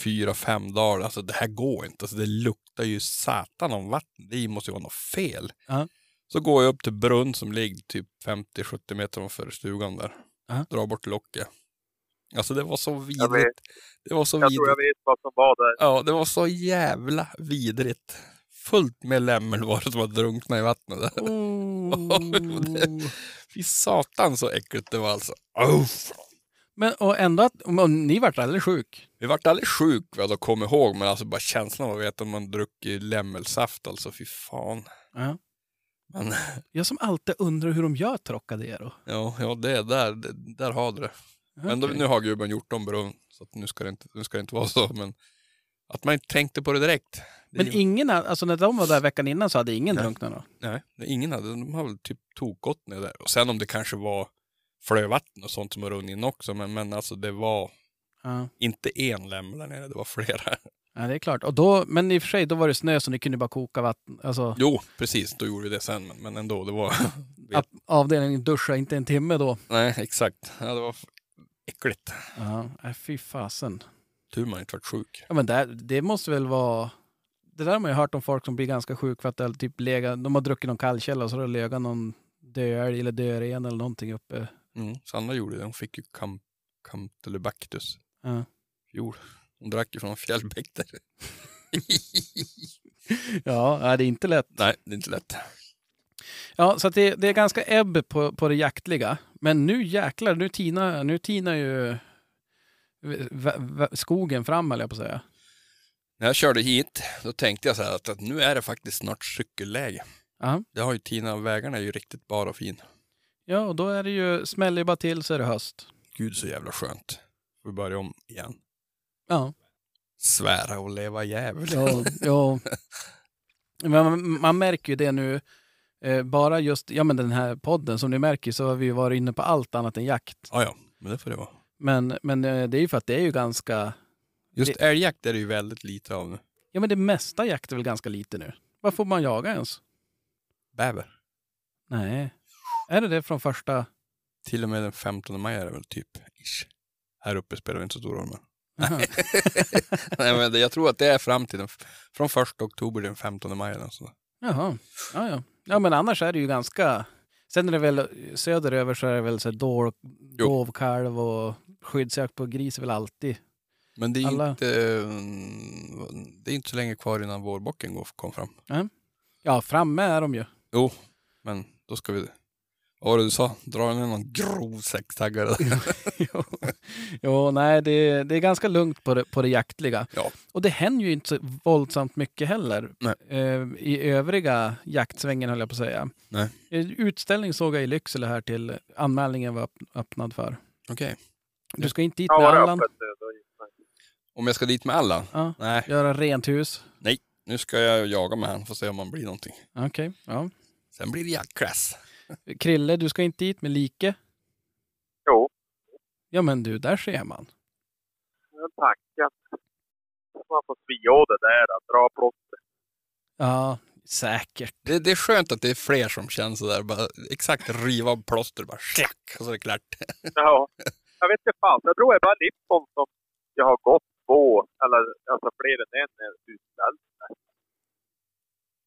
fyra, fem dagar. Alltså det här går inte. Alltså, det luktar ju satan om vatten. Det måste ju vara något fel. Ja. Så går jag upp till brunn som ligger typ 50-70 meter ovanför stugan där. Ja. Drar bort locket. Alltså det var så vidrigt. Det var så jag tror vidrigt. jag vet vad som var där. Ja, det var så jävla vidrigt. Fullt med lämmel var det som var drunkna i vattnet. Där. *laughs* Oh. Fy satan så äckligt det var alltså. Oh. Men och ändå att, och ni vart alldeles sjuk. Vi vart aldrig sjuk vad jag kommer ihåg, men alltså bara känslan av att veta om man druckit lämmelsaft alltså, fy fan. Ja. Men *laughs* Jag som alltid undrar hur de gör Trocadero. ja, ja det är där, det, där har du det. Men då, nu har gubben gjort om brunn, så att nu, ska det inte, nu ska det inte vara så. Men att man inte tänkte på det direkt. Det Men ingen, alltså när de var där veckan innan så hade ingen drunknat då? Nej, ingen hade, de har väl typ tokgått ner där. Och sen om det kanske var flövatten och sånt som har runnit in också, men, men alltså det var Ja. inte en lämmel där nere, det var flera. ja, det är klart. Och då, men i och för sig, då var det snö så ni kunde bara koka vatten. Alltså, Jo, precis, då gjorde vi det sen, men, men ändå, det var... *laughs* avdelningen duscha inte en timme då. Nej, exakt. Ja, det var äckligt. Ja, fy fasen. Tur man inte varit sjuk. Ja, men där, det måste väl vara... Det där har man ju hört om folk som blir ganska sjuka för att det typ lega, de har druckit någon kallkälla och så har det legat någon döälg eller dören eller någonting uppe. Mm, Sanna gjorde det, hon fick ju kam, Campylobactus Ja. fjol. Hon drack ju från en fjällbäck där. *laughs* Ja, det är inte lätt. Nej, det är inte lätt. Ja, så det, det är ganska ebb på, på det jaktliga. Men nu jäklar, nu tinar, nu tinar ju v- v- skogen fram, eller jag på att säga. När jag körde hit, då tänkte jag så här att, att nu är det faktiskt snart cykelläge. Ja. Det har ju Tina, vägarna är ju riktigt bara och fin. Ja, och då är det ju, smäller ju bara till så är det höst. Gud så jävla skönt. Får vi börja om igen. Ja, Svära och leva djävul. ja, ja. *laughs* Man, man märker ju det nu. Eh, bara just ja, men den här podden, som ni märker så har vi varit inne på allt annat än jakt. Ja, ja, men det får det vara. Men, men eh, det är ju för att det är ju ganska... Just älgjakt är det ju väldigt lite av nu. Ja, men det mesta jakt är väl ganska lite nu. Vad får man jaga ens? Bäver. Nej. Är det det från första... Till och med den 15 maj är det väl typ. Ish. Här uppe spelar det inte så stor roll. Men. *laughs* Nej, men jag tror att det är fram till den, från 1 oktober till den 15 maj. Eller. Jaha. Ja, ja. ja, men annars är det ju ganska... Sen är det väl söderöver så är det väl så dov, dovkalv och skyddsjakt på gris är väl alltid. Men det är, Alla- inte, mm, det är inte så länge kvar innan vårbocken kom fram. Ja, framme är de ju. Jo, men då ska vi... Vad var det du sa? Dra ner någon grov sextaggare. *laughs* jo, jo, nej, det, det är ganska lugnt på det, på det jaktliga. Ja. Och det händer ju inte så våldsamt mycket heller. Nej. Eh, I övriga jaktsvängen höll jag på att säga. Nej. Eh, Utställning såg jag i Lycksele här till anmälningen var öpp- öppnad för. Okej. Du ska inte dit med Allan. man. Om jag ska dit med alla? Ja. Nej, Göra rent hus. nu ska jag jaga med han. Får se om man blir någonting. Okej, ja. Sen blir det jaktklass. Krille, du ska inte dit med like. Jo, Ja men du, där ser man. men tanken. Man får svia av det där, att dra plåster. Ja, säkert. Det, det är skönt att det är fler som känner sådär. Bara, exakt riva av plåster, bara slack, och så är det klart. Ja, jag vet inte fan. Jag tror det är bara Lipton som jag har gått två, eller alltså fler än en utställd.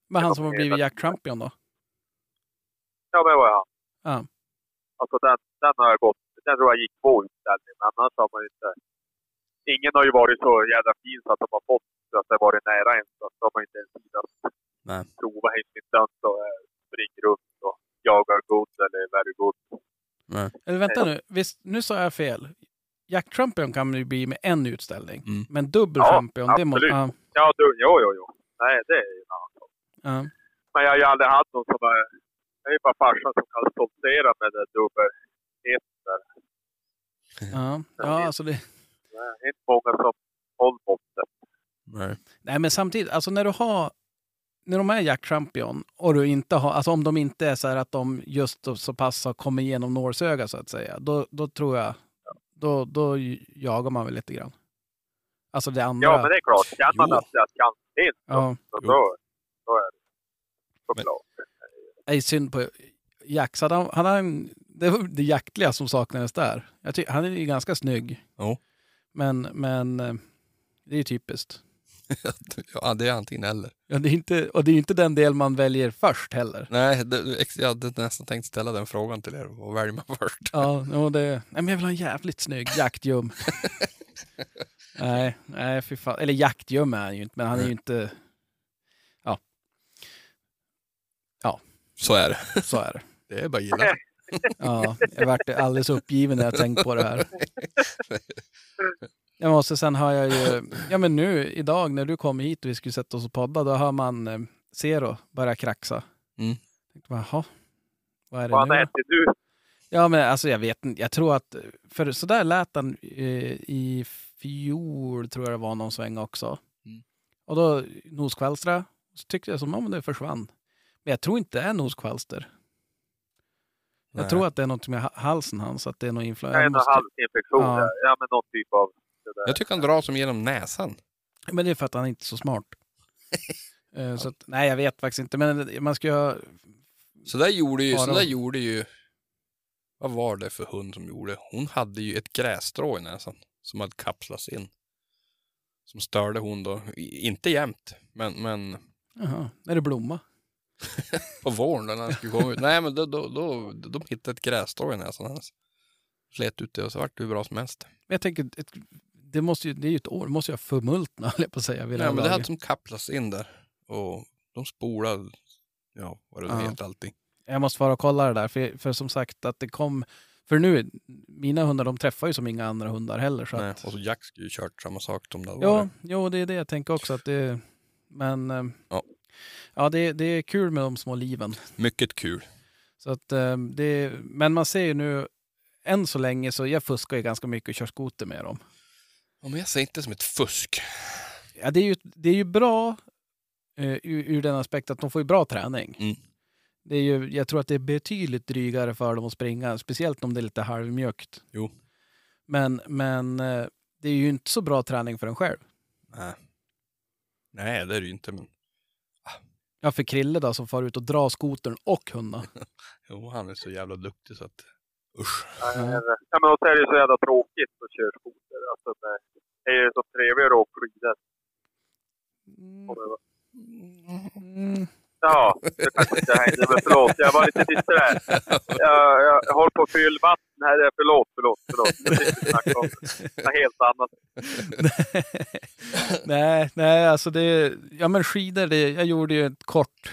Men han som har blivit tiden. jaktchampion då? Ja, det var jag. Ja. Alltså den, den har jag gått. Sen tror jag gick två utställningar, men annars har man ju inte... Ingen har ju varit så jävla fin så att de har fått så att det har varit nära en. Så att de har inte ens tid att Nej. prova Hälsingland och eh, springer runt och jagar good eller very good. Nej. Eller vänta nu, visst, nu sa jag fel. Jack Trumpion kan man ju bli med en utställning. Mm. Men dubbel Ja, champion, det måste... absolut. Ja, Ja, du, jo, jo, jo. Nej, det är ju en annan sak. ja. Men jag har ju aldrig haft någon som är... Det är ju bara farsan som kan stoltsera med det dubbel ett där. ja. ja alltså det... Det är inte många som håller måttet. Nej. Nej, men samtidigt, alltså när du har... När de är Jack Champion och du inte har, alltså om de inte är så här att de just så- pass har kommit igenom nålsöga så att säga, då, då tror jag, då, då jagar man väl lite grann. Alltså det andra. Ja, men det är klart. Känner man att att chansen finns, Ja, så Jo. då, då är det såklart. Är synd på Jack. Så hade han, hade han, det var det jaktliga som saknades där. Jag ty, han är ju ganska snygg. Jo. Men, men eh, det är ju typiskt. *laughs* ja, det är antingen eller. Ja, det är inte, och det är inte den del man väljer först heller. Nej, det, jag hade nästan tänkt ställa den frågan till er. Vad väljer man först? Ja, och det, nej, men jag vill ha en jävligt snygg jaktjum. *laughs* nej, nej fy fan. Eller jaktjum är han ju inte, men han är ju inte... Så är det. Så är det. Det är bara att gilla. *laughs* Ja, jag vart alldeles uppgiven när jag tänkte på det här. Jag måste, sen har jag ju, ja men nu idag när du kom hit och vi skulle sätta oss och podda, då har man eh, Zero börja kraxa. Mm. Jaha, vad är det Vad nu? äter du? Ja, men alltså jag vet inte. Jag tror att, för så där lät han eh, i fjol, tror jag det var någon sväng också. Mm. Och då noskvalstra, så tyckte jag som om det försvann. Men jag tror inte det är noskvalster. Jag Nej. tror att det är något med ha- halsen hans, att det är någon är influensa. en halsinfektion. Ja. Ja. ja, men någon typ av... Jag tycker han drar som genom näsan. Men det är för att han inte är så smart. *laughs* Eh, så att, nej, jag vet faktiskt inte. Men man ska ju ha... Så där gjorde ju, så där gjorde ju... Vad var det för hund som gjorde? Hon hade ju ett grässtrå i näsan som hade kapslats in. Som störde hon då. Inte jämt, men, men Jaha, är det blomma? *laughs* på våren när han skulle komma ut. Nej, men då, då, då, de hittade ett grässtrå i näsan hans. Slet ut det och så vart det hur bra som helst. Men Jag tänker, ett, det, måste ju, det är ju ett år, det måste ju ha förmultna, *laughs* höll jag på att säga. vid här men det hade som kapslats in där. Och de spolade, ja, vad det Ja. heter allting. Jag måste vara och kolla det där, för, för som sagt att det kom... För nu, mina hundar de träffar ju som inga andra hundar heller. Så Nej, att, och så Jack skulle ju kört samma sak som det hade ja, varit. jo, det är det jag tänker också. Att det, men eh, Ja. Ja, det, det är kul med de små liven. Mycket kul. Så att, eh, det, men man ser ju nu, än så länge, så jag fuskar ju ganska mycket och kör skoter med dem. Ja, men jag ser inte som ett fusk. Ja, det, är ju, det är ju bra eh, ur, ur den aspekten att de får ju bra träning. Mm. Det är ju, jag tror att det är betydligt drygare för dem att springa, speciellt om det är lite halvmjukt. Jo. Men, men eh, det är ju inte så bra träning för en själv. Nej. Nej, det är det ju inte. Men Ja, för Krille då som far ut och drar skotern och hundarna. *laughs* jo, han är så jävla duktig så att usch. Ja, men och så är det så jävla tråkigt att köra skoter. Alltså, det är ju så trevligare att åka skidor. Mm. Ja, det kanske inte hängde, men förlåt. Jag var lite disträ. Jag, jag, jag håller på att fylla vatten här. Förlåt, förlåt, förlåt. Om det. Något helt annat. *laughs* nej, nej, alltså det... Ja, men skidor, det, jag gjorde ju ett kort...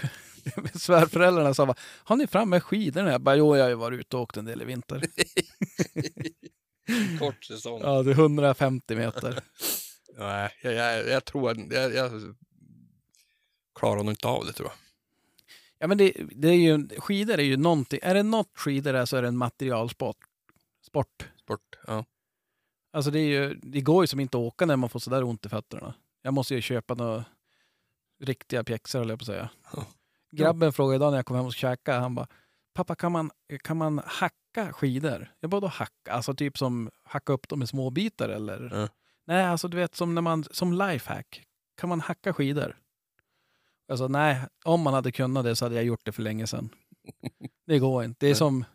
Svärföräldrarna sa bara, har ni framme skidorna? Jag bara, jo, jag har ju varit ute och åkt en del i vinter. *laughs* Kort säsong. Ja, det är 150 meter. Nej, jag, jag, jag tror att jag, jag klarar nog inte av det tror jag. Ja, men det, det är ju, skidor är ju någonting. Är det något skidor är så är det en materialsport. Sport. Sport, ja. Alltså det, är ju, det går ju som inte att åka när man får sådär ont i fötterna. Jag måste ju köpa några riktiga pjäxor, höll jag på att säga. Ja. Grabben frågade idag när jag kom hem och käkade, han bara Pappa, kan man, kan man hacka skidor? Jag bara, då hacka? Alltså typ som hacka upp dem i små bitar eller? Ja. Nej, alltså du vet som när man, som lifehack. Kan man hacka skidor? Sa, nej, om man hade kunnat det så hade jag gjort det för länge sedan. Det går inte. Det är som,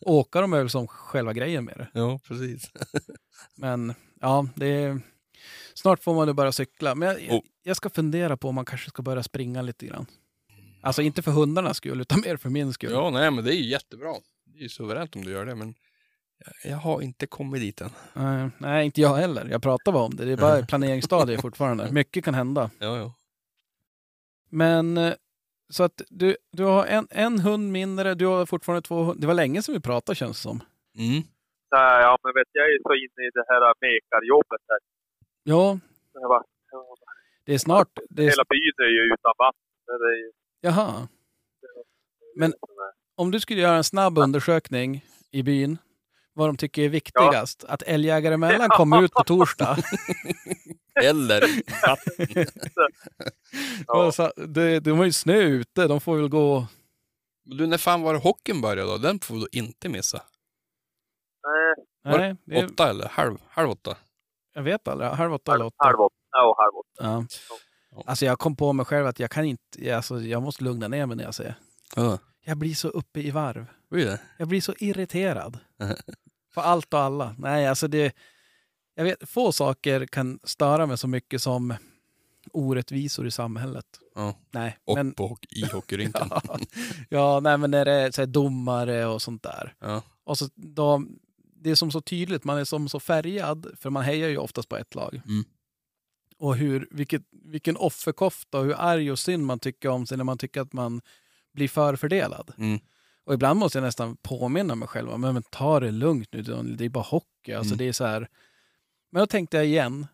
åka de är väl som själva grejen med det. Ja, precis. *laughs* Men ja, det är, snart får man ju börja cykla. Men jag, Oh. jag ska fundera på om man kanske ska börja springa lite grann. Alltså inte för hundarnas skull, utan mer för min skull. Ja, nej, men det är ju jättebra. Det är ju suveränt om du gör det, men Jag har inte kommit dit än. Nej, nej, inte jag heller. Jag pratar bara om det. Det är bara *laughs* planeringsstadiet fortfarande. Mycket kan hända. Ja, ja. Men eh, så att du, du har en, en hund mindre, du har fortfarande två hundar. Det var länge sedan vi pratade känns det som. Mm. Nej, ja, men vet jag är så inne i det här mekarjobbet här. Ja, Det var, det är snart. Det är, Hela byn är ju utan vatten. Det är ju, jaha. Men- Om du skulle göra en snabb undersökning i byn, vad de tycker är viktigast, att älgjägare emellan kommer ut på torsdag. *laughs* Eller vatten. *laughs* Ja. Så, det, de har ju snö ute, de får väl gå... Du, när fan var det hockeyn började då? Den får du inte missa. Nej, Var Nej, det är, Åtta eller halv, halv åtta? jag vet aldrig. Halv åtta eller halv, åtta. halv åtta. Ja, halv åtta. Ja. Alltså jag kom på mig själv att jag kan inte, alltså jag måste lugna ner mig när jag säger. Ja. Jag blir så uppe i varv. Blir det? Jag blir så irriterad. *laughs* För allt och alla. Nej, alltså det... Jag vet, få saker kan störa mig så mycket som orättvisor i samhället. Ja. Nej, Och men... på, i hockeyrinken. *laughs* Ja, ja, nej, men när det är så här, domare och sånt där. Ja. Och så, då, det är som så tydligt, man är som så färgad, för man hejar ju oftast på ett lag. Mm. Och hur, vilket, vilken offerkofta och hur arg och synd man tycker om sig när man tycker att man blir förfördelad. Mm. Och ibland måste jag nästan påminna mig själv om, men, men ta det lugnt nu, det är bara hockey. Alltså Mm. det är så här. Men då tänkte jag igen,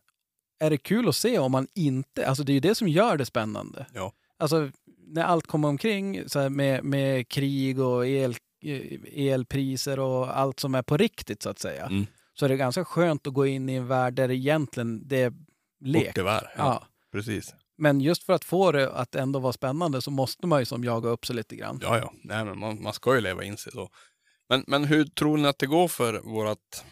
är det kul att se om man inte, alltså det är ju det som gör det spännande. Ja. Alltså när allt kommer omkring så med, med krig och el, elpriser och allt som är på riktigt så att säga. Mm. Så är det ganska skönt att gå in i en värld där det egentligen det är lek. Hockeyvärd. Ja, Ja. precis. Men just för att få det att ändå vara spännande så måste man ju som jaga upp sig lite grann. Ja, ja. Nej, men man, man ska ju leva in sig så. Men, men hur tror ni att det går för vårt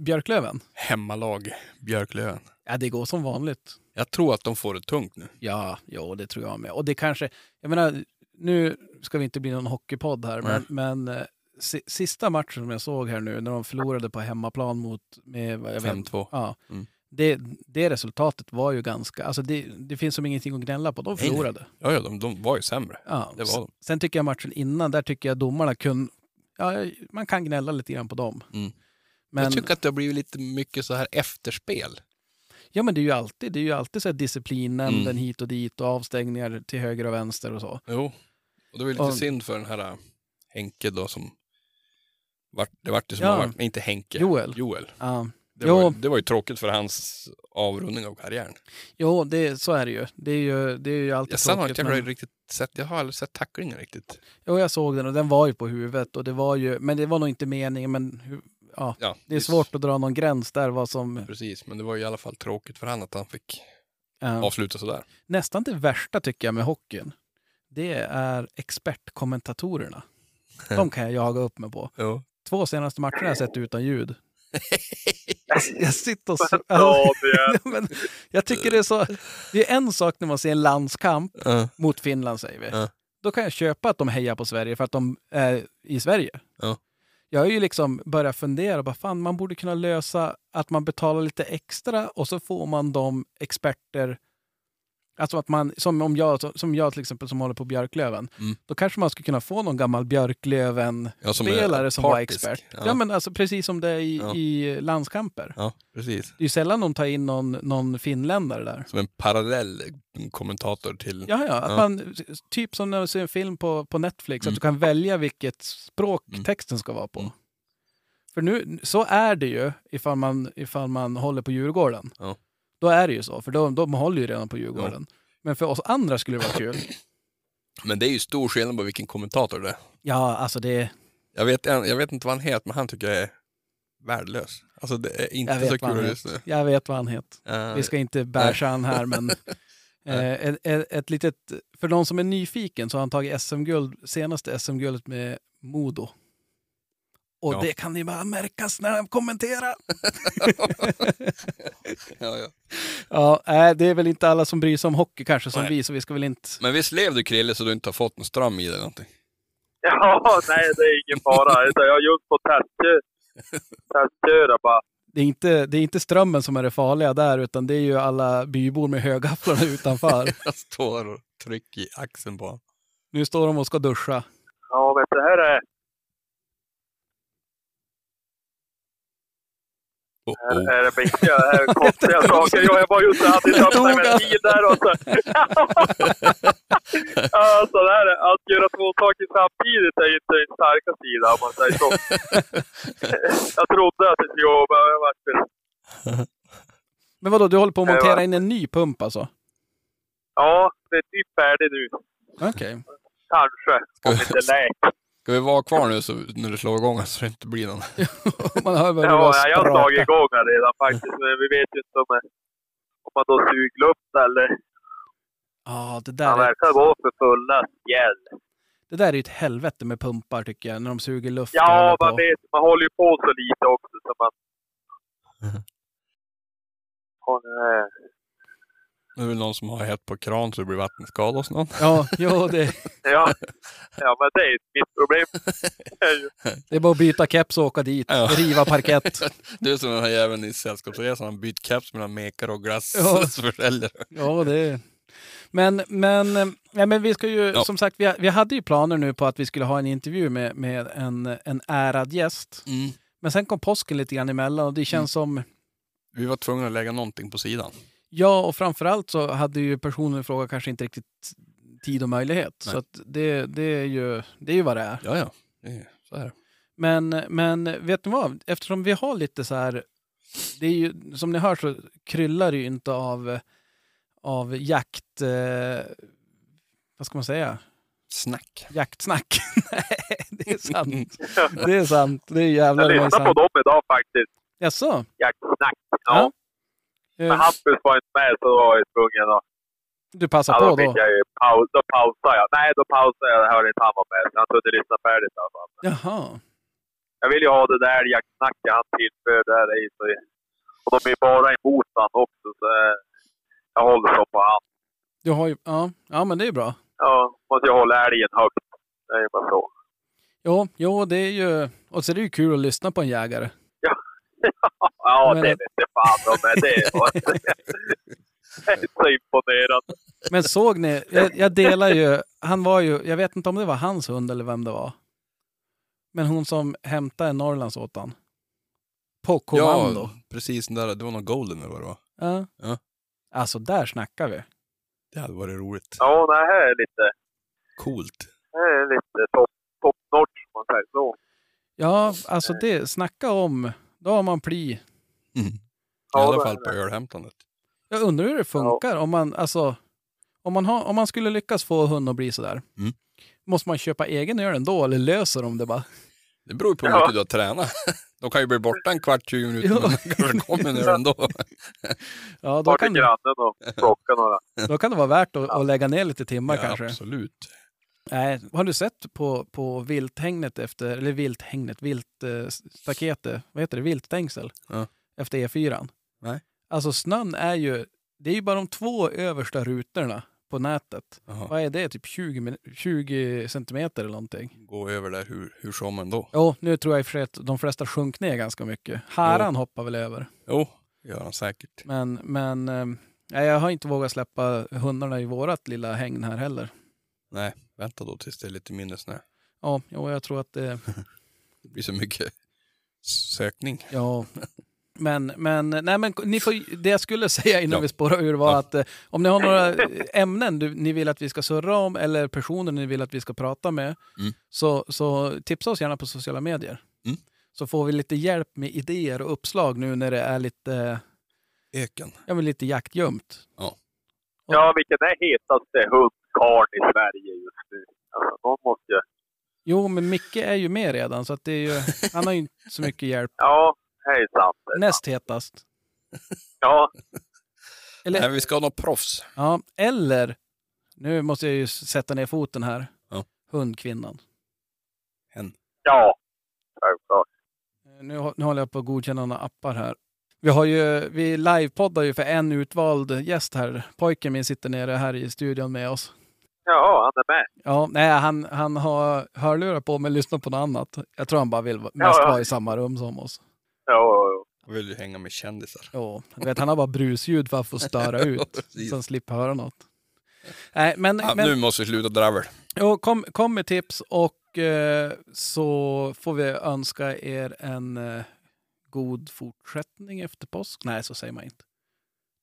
Björklöven? hemmalag Björklöven? Ja, det går som vanligt. Jag tror att de får det tungt nu. Ja, jo, det tror jag med. Och det kanske, jag menar, nu ska vi inte bli någon hockeypodd här, men, men eh, si, sista matchen som jag såg här nu, när de förlorade på hemmaplan mot, med, vad jag vet, 5-2. ja, Mm. Det, det resultatet var ju ganska, alltså det, det finns som ingenting att gnälla på, de förlorade. Ja, ja de, de var ju sämre. Ja, Det var de. Sen tycker jag matchen innan, där tycker jag domarna kunde, ja, man kan gnälla lite grann på dem. Mm. Men, Jag tycker att det har blivit lite mycket så här efterspel. ja men det är ju alltid, det är ju alltid så här disciplinnämnden Mm. hit och dit och avstängningar till höger och vänster och så. Jo. Och det var lite Och- synd för den här äh, Henke då som vart, det vart det som Ja. har varit, inte Henke. Joel. Joel. Ja. Det, Jo. var, det var ju tråkigt för hans avrundning av karriären. Jo, det, så är det ju. Det är ju, det är ju alltid Jag har tråkigt. jag Men, riktigt sett, jag har aldrig sett tacklingen riktigt. jo, jag såg den och den var ju på huvudet. Och det var ju, men det var nog inte meningen. Men ja, Ja, det är svårt att dra någon gräns där vad som... Precis, men det var ju i alla fall tråkigt för han att han fick Ja. avsluta sådär. Nästan det värsta tycker jag med hockeyn. Det är expertkommentatorerna. *laughs* De kan jag jaga upp mig på. Jo. Två senaste matcherna har jag sett utan ljud. *laughs* Jag, sitter och... så- Ja, det är, Ja, men jag tycker det är så... Det är en sak när man ser en landskamp Ja. mot Finland säger vi. Ja. Då kan jag köpa att de hejar på Sverige för att de är i Sverige. Ja. Jag har ju liksom börjat fundera, bara, fan man borde kunna lösa att man betalar lite extra och så får man de experter Alltså att man, som, om jag, som jag till exempel som håller på Björklöven, Mm. då kanske man skulle kunna få någon gammal Björklöven-spelare Ja, är som, var expert. Ja. Ja. men alltså precis som det är i, Ja. i landskamper. ja, precis. Det är ju sällan de tar in någon, någon finländare där. Som en parallell kommentator till... Ja, ja. Att. Man, typ som när du ser en film på, på Netflix, Mm. att du kan välja vilket språk Mm. texten ska vara på. Mm. För nu, så är det ju ifall man, ifall man håller på Djurgården. Ja. Då är det ju så, för de, de håller ju redan på Djurgården. Men för oss andra skulle det vara kul. *clears throat* Men det är ju stor skillnad på vilken kommentator det är. Ja, alltså det... Jag vet, jag vet inte vad han heter, men han tycker jag är värdelös. Alltså det är inte så kul heter. lyssna. jag vet vad han heter. Ja, Vi ska inte bärsa han här, men... *laughs* Eh, ett, ett, ett litet, för de som är nyfiken så har han tagit SM-guld, senaste SM-guldet med Modo. Och Ja. det kan ni bara märkas när han kommenterar. *laughs* ja, ja. Ja, nej, det är väl inte alla som bryr sig om hockey kanske som Nej. vi, så vi ska väl inte... Men visst lev du Krille så du inte har fått någon ström i dig eller någonting? ja, nej det är ingen fara. Jag har just fått testkö- testköra bara. Det är, inte, det är inte strömmen som är det farliga där, utan det är ju alla bybor med högafflarna utanför. *laughs* Jag står och trycker i axeln på. Nu står de och ska duscha. Ja, vet du, det här är... Oh, Här oh. är det mycket här är konstiga *laughs* saker. Jag var ju ute och hade inte öppnat min bil där och så... *laughs* alltså det här, är- att göra två saker samtidigt är ju inte din starka sida om man säger så. *laughs* jag trodde att det skulle gå, men jag vart Men vadå, du håller på att montera in en ny pump alltså? Ja, det är typ färdig nu. Okej. Kanske. Om inte läkt. Ska vi vara kvar nu så, när det slår igång så det inte blir någon? *laughs* Man hör väl Ja, det jag har slagit igång här redan faktiskt. Men vi vet ju inte om, om man då suger luft eller... Ja, det Han där, är, verkar gå för fulla spjäll. det där är ju ett helvete med pumpar tycker jag, när de suger luft. Ja, man på. vet. Man håller ju på så lite också så man... *laughs* Och, Det är väl någon som har hett på kran så det blir vattenskada hos någon. Ja, jo, det, *laughs* ja. ja, men det är mitt problem. *laughs* Det är det bara att byta keps och åka dit. Ja. Riva parkett. *laughs* Du är som den här jäveln i Sällskapsresan, han bytt keps mellan mekare och Ja. glassförsäljare. Ja, det är... Men, men, ja, men vi ska ju, Ja. som sagt, vi, vi hade ju planer nu på att vi skulle ha en intervju med, med en, en ärad gäst. Mm. Men sen kom påsken lite grann emellan och det känns som, Vi var tvungna att lägga någonting på sidan. Ja och framförallt så hade ju personen i fråga kanske inte riktigt tid och möjlighet. Nej. Så att det, det, är ju, det är ju vad det är. Ja, ja. Det är, så är det. Men, men vet ni vad? Eftersom vi har lite så här... Det är ju, som ni hör så kryllar det ju inte av, av jakt... Eh, vad ska man säga? Snack. Jaktsnack. *laughs* Nej, det är sant. *laughs* Det är sant. Det är jävlar Jag lyssnade på dem idag faktiskt. Jaså? Jaktsnack. Ja. Ja. Men Hampus var inte med så då var jag tvungen att... Du passar Ja, på då då? jag ju paus, då pausade jag. Nej, då pausade jag. Jag hörde inte han var med. Så jag kunde lyssna färdigt i alla fall. Jaha. Jag vill ju ha det där jaktsnacket han tillför där i. Och de är bara emot han också. Så jag håller så på han. Du har ju... Ja, ja men det är bra. Ja, måste jag hålla älgen högt. Det är bara så. Jo, jo, det är ju... Och så är det ju kul att lyssna på en jägare. Ja, Men- det vet jag fan om. Men det det *laughs* är så imponerande. Men såg ni? Jag, jag delar ju... Han var ju... Jag vet inte om det var hans hund eller vem det var. Men hon som hämtade Norrlands åt han. På kommando. Ja, precis. Den där, det var någon golden eller vad det var. Ja. Ja. Alltså, där snackar vi. Det hade varit roligt. Ja, det här är lite, Coolt. det här är lite top, top notch man säger så. Ja, alltså det, snacka om... Då har man pli. Mm. I Ja, alla fall på ölhämtandet. Jag undrar hur det funkar om man, alltså... Om man, har, om man skulle lyckas få hund att bli sådär. Mm. Måste man köpa egen öl ändå eller löser de det bara? Det beror på hur Ja. mycket du har tränat. *laughs* De kan ju bli borta en kvart, 20 minuter, Ja. men de kanske kommer öl ändå. Ja, då kan, det, *laughs* då kan det vara värt att, att lägga ner lite timmar Ja, kanske. absolut. Nej, har du sett på, på vilthängnet efter, eller vilthängnet, viltstaketet, vad heter det, viltstängsel? Ja. Efter E4. Nej. Alltså snön är ju, det är ju bara de två översta rutorna på nätet. Jaha. Vad är det, typ 20, min- 20 centimeter eller någonting? Gå över där hur, hur som ändå. Jo, nu tror jag i och för sig att de flesta sjönk ner ganska mycket. Haran hoppar väl över. Jo, gör han säkert. Men, men eh, jag har inte vågat släppa hundarna i vårat lilla hägn här heller. Nej, vänta då tills det är lite mindre snö. Ja, jo, jag tror att det, *laughs* Det blir så mycket sökning. Ja, men, men, nej, men ni får, det jag skulle *laughs* säga innan Ja. vi spårar ur var Ja. att eh, om ni har några ämnen du, ni vill att vi ska surra om eller personer ni vill att vi ska prata med Mm. så, så tipsa oss gärna på sociala medier. Mm. Så får vi lite hjälp med idéer och uppslag nu när det är lite, Öken. ja, men lite jaktgömt. Ja, vilken är hetaste hundkarln i Sverige just nu? Alltså, någon måste ju... Jo, men Micke är ju med redan så att det är ju, han har ju inte så mycket hjälp. *laughs* Ja, sant. Näst hetast. Ja, Eller, Nej, vi ska ha något proffs. ja, eller, nu måste jag ju sätta ner foten här, Ja. hundkvinnan. Hen. ja. Självklart. Eh, Nu, nu håller jag på att godkänna några appar här. Vi, har ju, vi livepoddar ju för en utvald gäst här. Pojken min sitter nere här i studion med oss. Ja, han är med. Ja, nej, han, han har hörlurar på men lyssnar på något annat. Jag tror han bara vill va- Ja, mest ja. vara i samma rum som oss. Ja, ja, ja. Jag vill ju hänga med kändisar. Du vet, han har bara brusljud för att få störa ut. *laughs* Så han slipper höra något. Nej, men, Ja, men Nu måste vi sluta dravel. jo, kom, kom med tips och eh, så får vi önska er en eh, god fortsättning efter påsk. Nej, så säger man inte.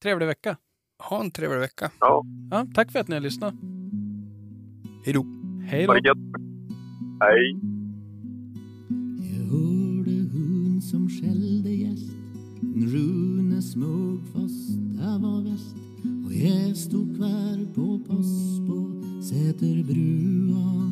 Trevlig vecka. Ha en trevlig vecka. Ja, Ja, tack för att ni har lyssnat. Hej då. Hej ha då. det gött. Hej. Jag hörde hund som skällde gäst Rune Smugfoss, där var väst Och jag stod kvar på post på Säterbrua